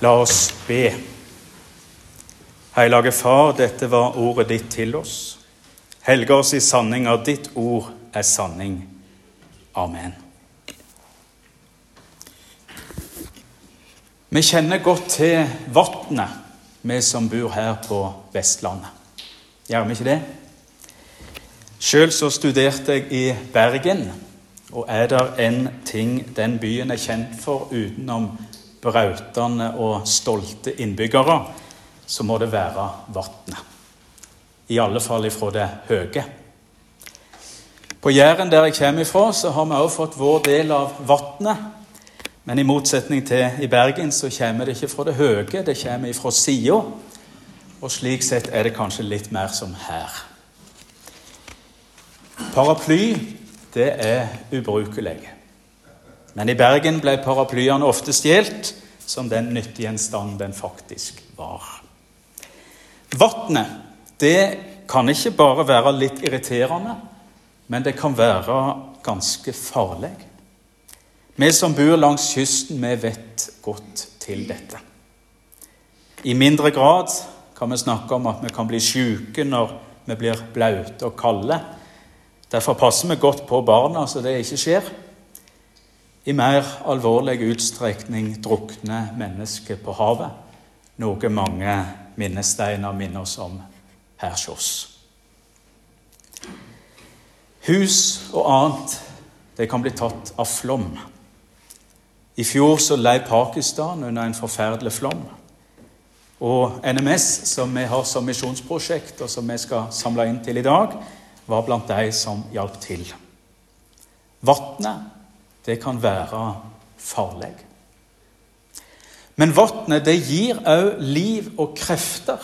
La oss be. Hellige Far, dette var ordet ditt til oss. Helge oss i sanning, av ditt ord er sanning. Amen. Vi kjenner godt til vannet, vi som bor her på Vestlandet. Gjør vi ikke det? Sjøl så studerte jeg i Bergen, og er det en ting den byen er kjent for utenom brautende og stolte innbyggere, så må det være vannet. I alle fall ifra det høye. På Jæren, der jeg kommer ifra, så har vi også fått vår del av vannet. Men i motsetning til i Bergen så kommer det ikke fra det høye, det kommer ifra sida. Og slik sett er det kanskje litt mer som her. Paraply, det er ubrukelig. Men i Bergen ble paraplyene ofte stjålet som den nyttegjenstand den faktisk var. Vannet det kan ikke bare være litt irriterende, men det kan være ganske farlig. Vi som bor langs kysten, vi vet godt til dette. I mindre grad kan vi snakke om at vi kan bli syke når vi blir blaute og kalde. Derfor passer vi godt på barna så det ikke skjer. I mer alvorlig utstrekning drukner mennesker på havet, noe mange minnesteiner minner oss om her hos. Hus og annet det kan bli tatt av flom. I fjor så lei Pakistan under en forferdelig flom. Og NMS, som vi har som misjonsprosjekt, og som vi skal samle inn til i dag, var blant de som hjalp til. Vannet, det kan være farlig. Men vannet, gir òg liv og krefter.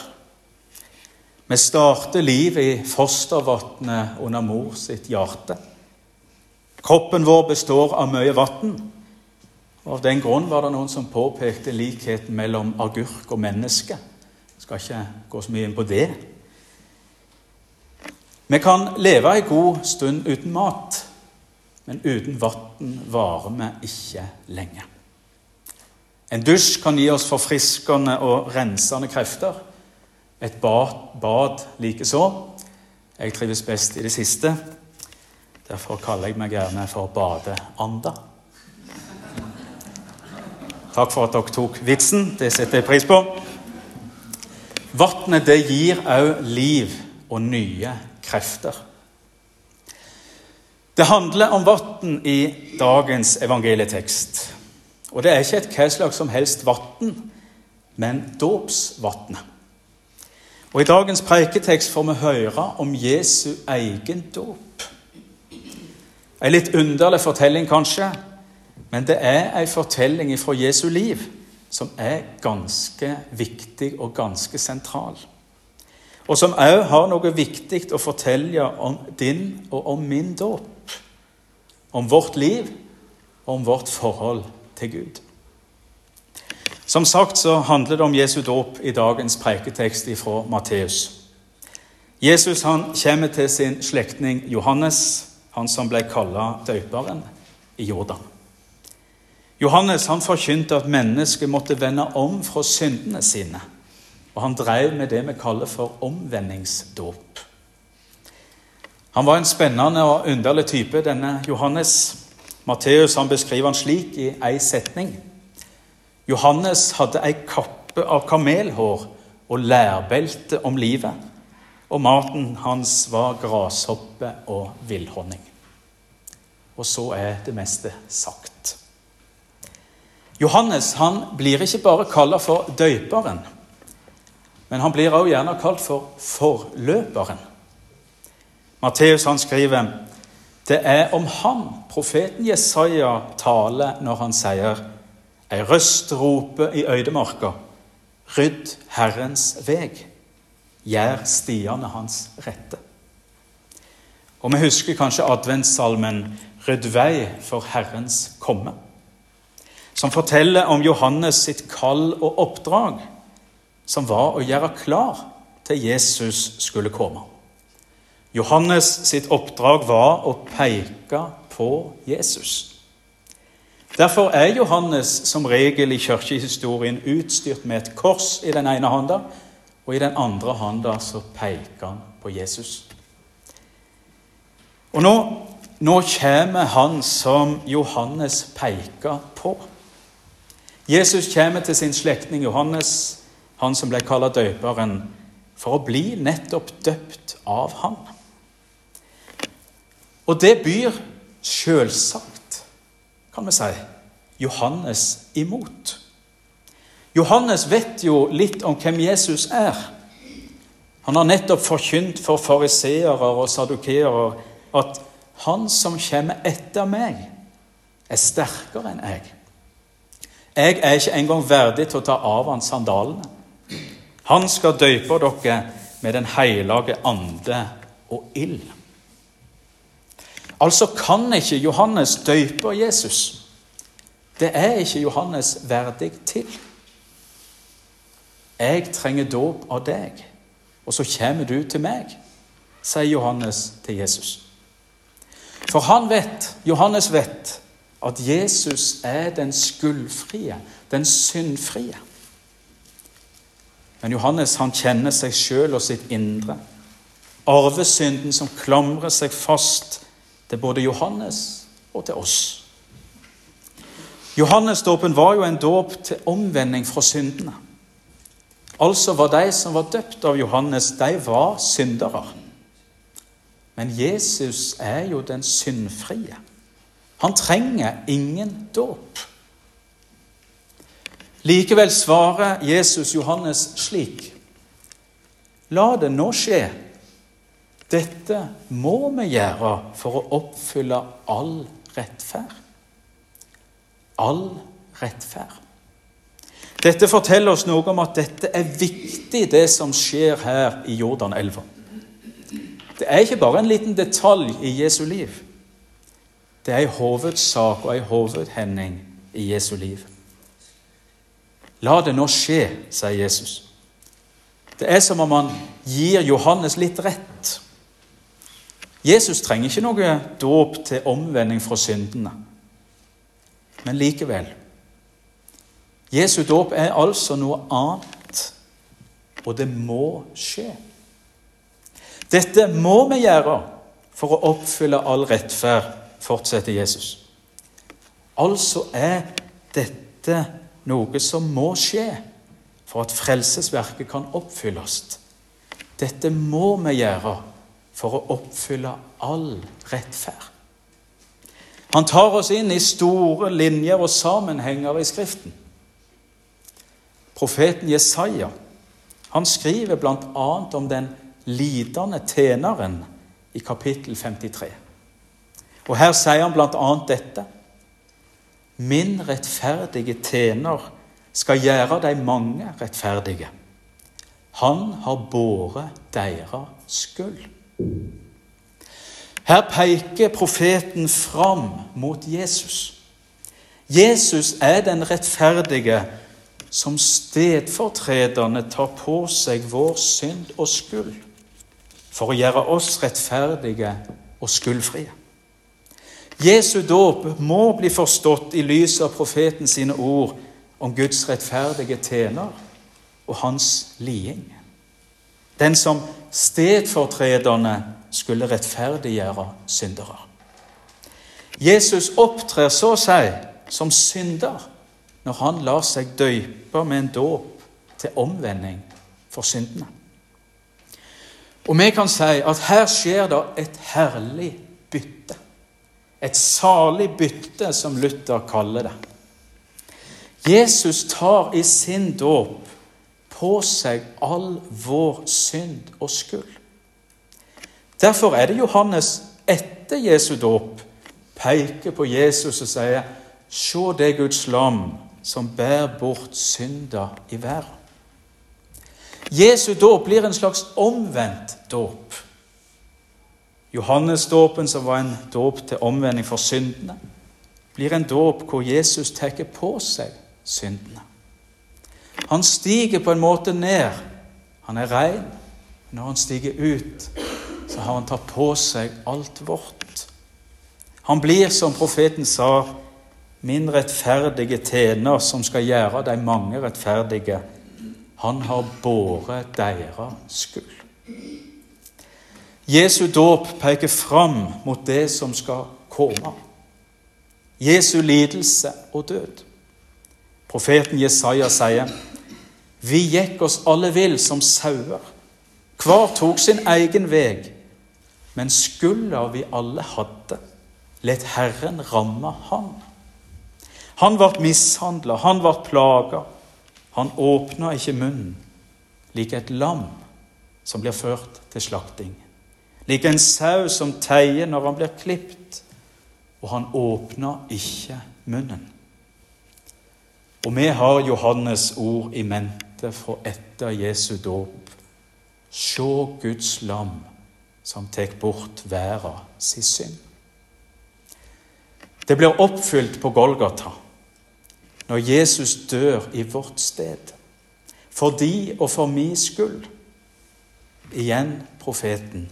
Vi starter liv i fostervannet under mor sitt hjerte. Kroppen vår består av mye vann. Av den grunn var det noen som påpekte likheten mellom agurk og menneske. Jeg skal ikke gå så mye inn på det. Vi kan leve en god stund uten mat, men uten vann varer vi ikke lenge. En dusj kan gi oss forfriskende og rensende krefter. Et bad, bad likeså. Jeg trives best i det siste. Derfor kaller jeg meg gjerne for badeanda. Takk for at dere tok vitsen. Det setter jeg pris på. Vannet gir òg liv og nye krefter. Det handler om vann i dagens evangelietekst. Og det er ikke et hva slags som helst vann, men dåpsvannet. Og I dagens preiketekst får vi høre om Jesu egen dåp. En litt underlig fortelling, kanskje, men det er en fortelling fra Jesu liv som er ganske viktig og ganske sentral. Og som òg har noe viktig å fortelle om din og om min dåp. Om vårt liv og om vårt forhold til Gud. Som sagt så handler det om Jesu dåp i dagens preiketekst fra Matteus. Jesus han kommer til sin slektning Johannes, han som ble kalla døperen i Jordan. Johannes han forkynte at mennesket måtte vende om fra syndene sine. Og han drev med det vi kaller for omvendingsdåp. Han var en spennende og underlig type, denne Johannes. Matteus beskriver han slik i ei setning. Johannes hadde ei kappe av kamelhår og lærbelte om livet, og maten hans var grashoppe og villhonning. Og så er det meste sagt. Johannes han blir ikke bare kalt for døyperen, men han blir også gjerne kalt for forløperen. Matteus han skriver det er om ham profeten Jesaja taler når han sier Ei røst roper i øydemarka, rydd Herrens veg, gjør stiene hans rette. Og vi husker kanskje adventssalmen Rydd vei for Herrens komme som forteller om Johannes sitt kall og oppdrag, som var å gjøre klar til Jesus skulle komme. Johannes sitt oppdrag var å peke på Jesus. Derfor er Johannes som regel i kirkehistorien utstyrt med et kors i den ene hånda, og i den andre hånda så peker han på Jesus. Og nå, nå kommer han som Johannes peker på. Jesus kommer til sin slektning Johannes, han som ble kalt døperen, for å bli nettopp døpt av ham. Og det byr selvsagt, kan vi si, Johannes imot. Johannes vet jo litt om hvem Jesus er. Han har nettopp forkynt for fariseere og sadukeere at han som kommer etter meg, er sterkere enn jeg. Jeg er ikke engang verdig til å ta av han sandalene. Han skal døype dere med Den hellige ande og ild. Altså kan ikke Johannes døype Jesus. Det er ikke Johannes verdig til. Jeg trenger dåp av deg, og så kommer du til meg, sier Johannes til Jesus. For han vet, Johannes vet, at Jesus er den skuldfrie, den syndfrie. Men Johannes han kjenner seg sjøl og sitt indre. Arvesynden som klamrer seg fast til både Johannes og til oss. Johannesdåpen var jo en dåp til omvending fra syndene. Altså var de som var døpt av Johannes, de var syndere. Men Jesus er jo den syndfrie. Han trenger ingen dåp. Likevel svarer Jesus Johannes slik.: La det nå skje. Dette må vi gjøre for å oppfylle all rettferd. All rettferd. Dette forteller oss noe om at dette er viktig, det som skjer her i Jordanelva. Det er ikke bare en liten detalj i Jesu liv. Det er en hovedsak og en hovedhending i Jesu liv. La det nå skje, sier Jesus. Det er som om han gir Johannes litt rett. Jesus trenger ikke noe dåp til omvending fra syndene. Men likevel Jesu dåp er altså noe annet, og det må skje. Dette må vi gjøre for å oppfylle all rettferd, fortsetter Jesus. Altså er dette noe som må skje for at frelsesverket kan oppfylles. Dette må vi gjøre for å oppfylle all rettferd. Han tar oss inn i store linjer og sammenhenger i Skriften. Profeten Jesaja han skriver bl.a. om den lidende tjeneren i kapittel 53. Og Her sier han bl.a. dette.: Min rettferdige tjener skal gjøre de mange rettferdige. Han har båret deres skyld. Her peker profeten fram mot Jesus. Jesus er den rettferdige som stedfortrederne tar på seg vår synd og skyld for å gjøre oss rettferdige og skyldfrie. Jesu dåp må bli forstått i lys av profeten sine ord om Guds rettferdige tjener og hans liding. Den som stedfortrederne skulle rettferdiggjøre syndere. Jesus opptrer så å si som synder når han lar seg døype med en dåp til omvending for syndene. Og vi kan si at her skjer det et herlig bytte. Et salig bytte, som Luther kaller det. Jesus tar i sin dåp på seg all vår synd og skyld. Derfor er det Johannes etter Jesu dåp peker på Jesus og sier Se det Guds lam som bærer bort synder i verden. Jesu dåp blir en slags omvendt dåp. Johannesdåpen, som var en dåp til omvending for syndene, blir en dåp hvor Jesus tar på seg syndene. Han stiger på en måte ned. Han er ren. Når han stiger ut, så har han tatt på seg alt vårt. Han blir, som profeten sa, min rettferdige tjener, som skal gjøre de mange rettferdige, han har båret deres skyld. Jesu dåp peker fram mot det som skal komme. Jesu lidelse og død. Profeten Jesaja sier, 'Vi gikk oss alle vill som sauer.' Hver tok sin egen veg. men skulda vi alle hadde, let Herren ramme han. Han ble mishandla, han ble plaga. Han åpna ikke munnen, lik et lam som blir ført til slakting. Lik en sau som teier når han blir klipt, og han åpna ikke munnen. Og vi har Johannes ord i mente fra etter Jesu dåp. Sjå Guds lam som tek bort verda si synd. Det blir oppfylt på Golgata når Jesus dør i vårt sted. For de og for min skyld. Igjen profeten.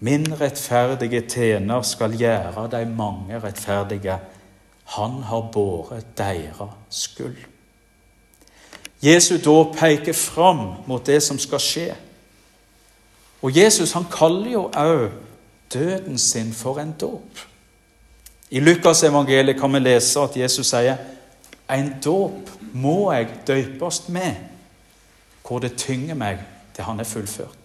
Min rettferdige tjener skal gjøre de mange rettferdige. Han har båret deres skyld. Jesu dåp peker fram mot det som skal skje. Og Jesus han kaller jo òg døden sin for en dåp. I Lukas evangeliet kan vi lese at Jesus sier en dåp må jeg døpes med, hvor det tynger meg til han er fullført.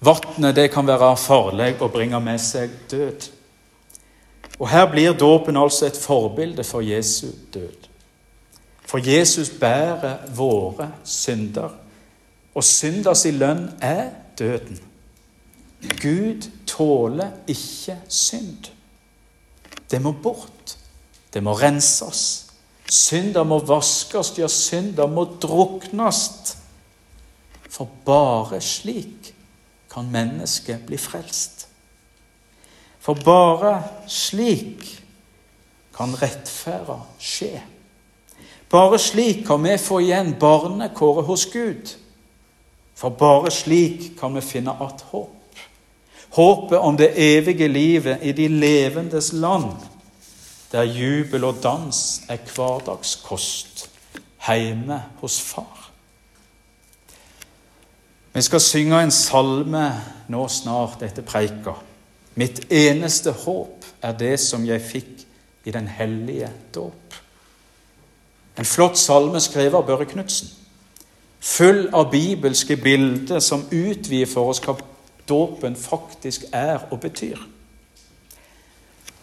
Vannet det kan være farlig og bringe med seg død. Og Her blir dåpen altså et forbilde for Jesu død. For Jesus bærer våre synder, og synders i lønn er døden. Gud tåler ikke synd. Det må bort. Det må renses. Synder må vaskes, ja, synder må druknes. For bare slik kan mennesket bli frelst. For bare slik kan rettferda skje. Bare slik kan vi få igjen barnekåret hos Gud. For bare slik kan vi finne att håp. Håpet om det evige livet i de levendes land, der jubel og dans er hverdagskost, heime hos far. Vi skal synge en salme nå snart etter preika. Mitt eneste håp er det som jeg fikk i den hellige dåp. En flott salme skrevet av Børre Knutsen. Full av bibelske bilder som utvider for oss hva dåpen faktisk er og betyr.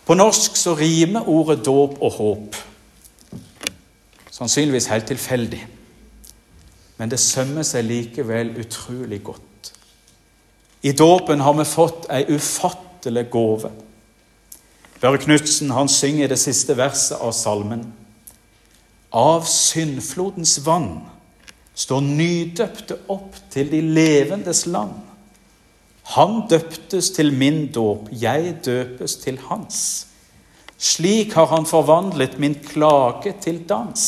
På norsk så rimer ordet dåp og håp. Sannsynligvis helt tilfeldig. Men det sømmer seg likevel utrolig godt. I dåpen har vi fått ei ufattelig gave. Børre Knutsen synger det siste verset av salmen. Av syndflodens vann står nydøpte opp til de levendes land. Han døptes til min dåp, jeg døpes til hans. Slik har han forvandlet min klage til dans.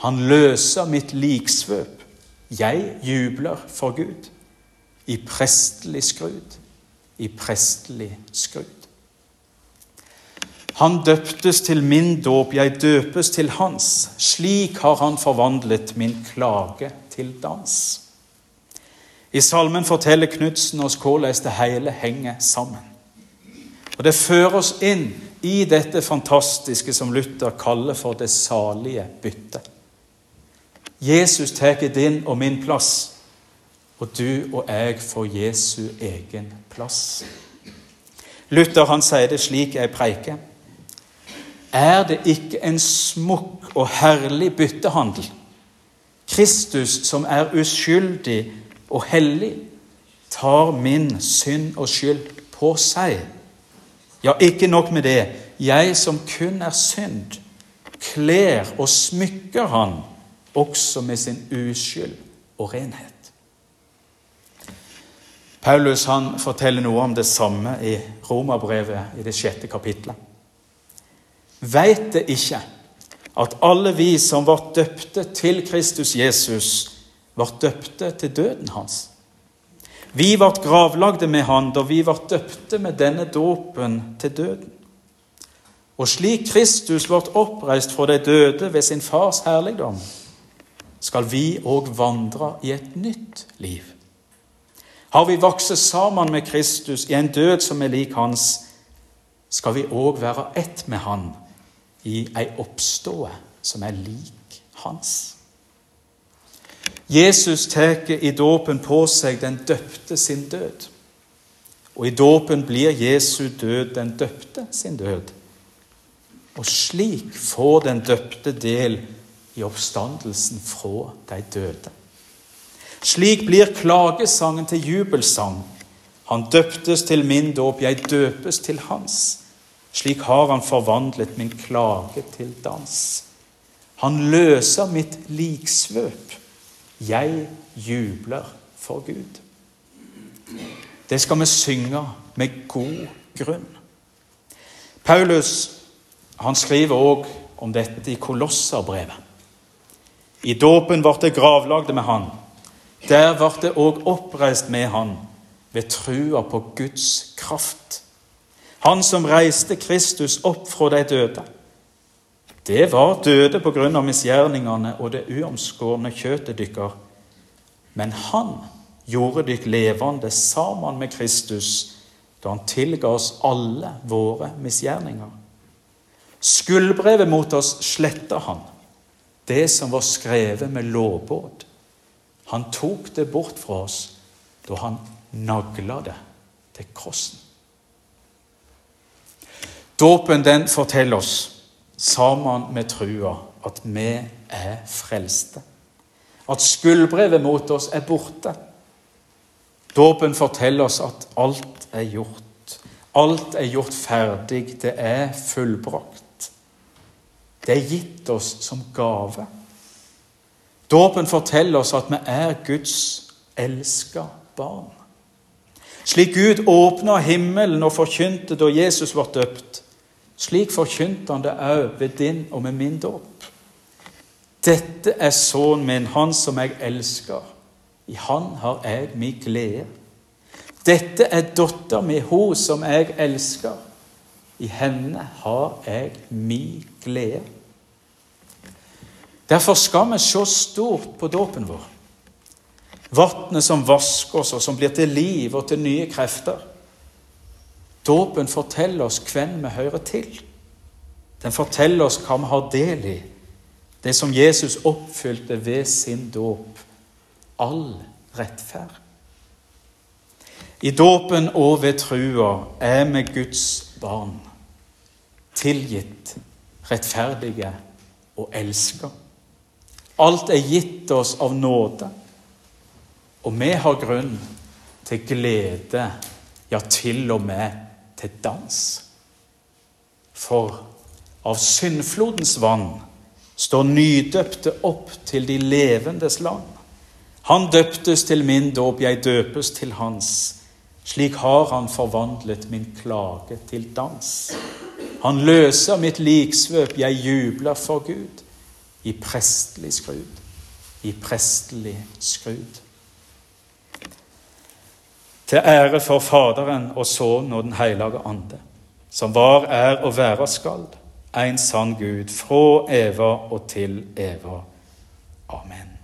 Han løser mitt liksvøp. Jeg jubler for Gud. I prestelig skrud, i prestelig skrud. Han døptes til min dåp, jeg døpes til hans. Slik har han forvandlet min klage til dans. I salmen forteller Knutsen oss hvordan det hele henger sammen. Og Det fører oss inn i dette fantastiske som Luther kaller for det salige byttet. Jesus tar din og min plass, og du og jeg får Jesu egen plass. Luther han sier det slik jeg preiker. Er det ikke en smukk og herlig byttehandel? Kristus, som er uskyldig og hellig, tar min synd og skyld på seg. Ja, ikke nok med det. Jeg som kun er synd, kler og smykker han også med sin uskyld og renhet. Paulus han forteller noe om det samme i Romerbrevet i det sjette kapitlet. Veit det ikke at alle vi som ble døpte til Kristus Jesus, ble døpte til døden hans. Vi ble gravlagde med han da vi ble døpte med denne dåpen til døden. Og slik Kristus ble oppreist fra de døde ved sin fars herligdom, skal vi òg vandre i et nytt liv. Har vi vokst sammen med Kristus i en død som er lik hans, skal vi òg være ett med Han i ei oppståe som er lik hans. Jesus tar i dåpen på seg den døpte sin død. Og i dåpen blir Jesu død den døpte sin død. Og slik får den døpte del i oppstandelsen fra de døde. Slik blir klagesangen til jubelsang. Han døptes til min dåp, jeg døpes til hans. Slik har han forvandlet min klage til dans. Han løser mitt liksvøp. Jeg jubler for Gud. Det skal vi synge med god grunn. Paulus han skriver òg om dette i Kolosserbrevet. I dåpen ble det gravlagde med Han. Der ble det òg oppreist med Han ved trua på Guds kraft. Han som reiste Kristus opp fra de døde. Det var døde på grunn av misgjerningene og det uomskårne kjøtet dykkar. Men han gjorde dykk levende sammen med Kristus da han tilga oss alle våre misgjerninger. Skuldbrevet mot oss sletta han, det som var skrevet med lovbåd. Han tok det bort fra oss da han nagla det til krossen. Dåpen den forteller oss, sammen med trua, at vi er frelste. At skuldbrevet mot oss er borte. Dåpen forteller oss at alt er gjort. Alt er gjort ferdig. Det er fullbrakt. Det er gitt oss som gave. Dåpen forteller oss at vi er Guds elska barn. Slik Gud åpna himmelen og forkynte da Jesus ble døpt, slik forkynte han det òg ved din og med min dåp. Dette er sønnen min, han som jeg elsker. I han har jeg min glede. Dette er dattera mi, hun som jeg elsker. I henne har jeg min glede. Derfor skal vi se stort på dåpen vår. Vannet som vasker oss, og som blir til liv og til nye krefter. Dåpen forteller oss hvem vi hører til. Den forteller oss hva vi har del i, det som Jesus oppfylte ved sin dåp. All rettferd. I dåpen og ved trua er vi Guds barn, tilgitt, rettferdige og elska. Alt er gitt oss av nåde. Og vi har grunn til glede, ja, til og med til dans. For av syndflodens vann står nydøpte opp til de levendes land. Han døptes til min dåp, jeg døpes til hans. Slik har han forvandlet min klage til dans. Han løser mitt liksvøp, jeg jubler for Gud. I prestelig skrud, i prestelig skrud. Til ære for Faderen og Sønnen og Den hellige ande, som var, er og være skal, en sann Gud, fra eva og til eva. Amen.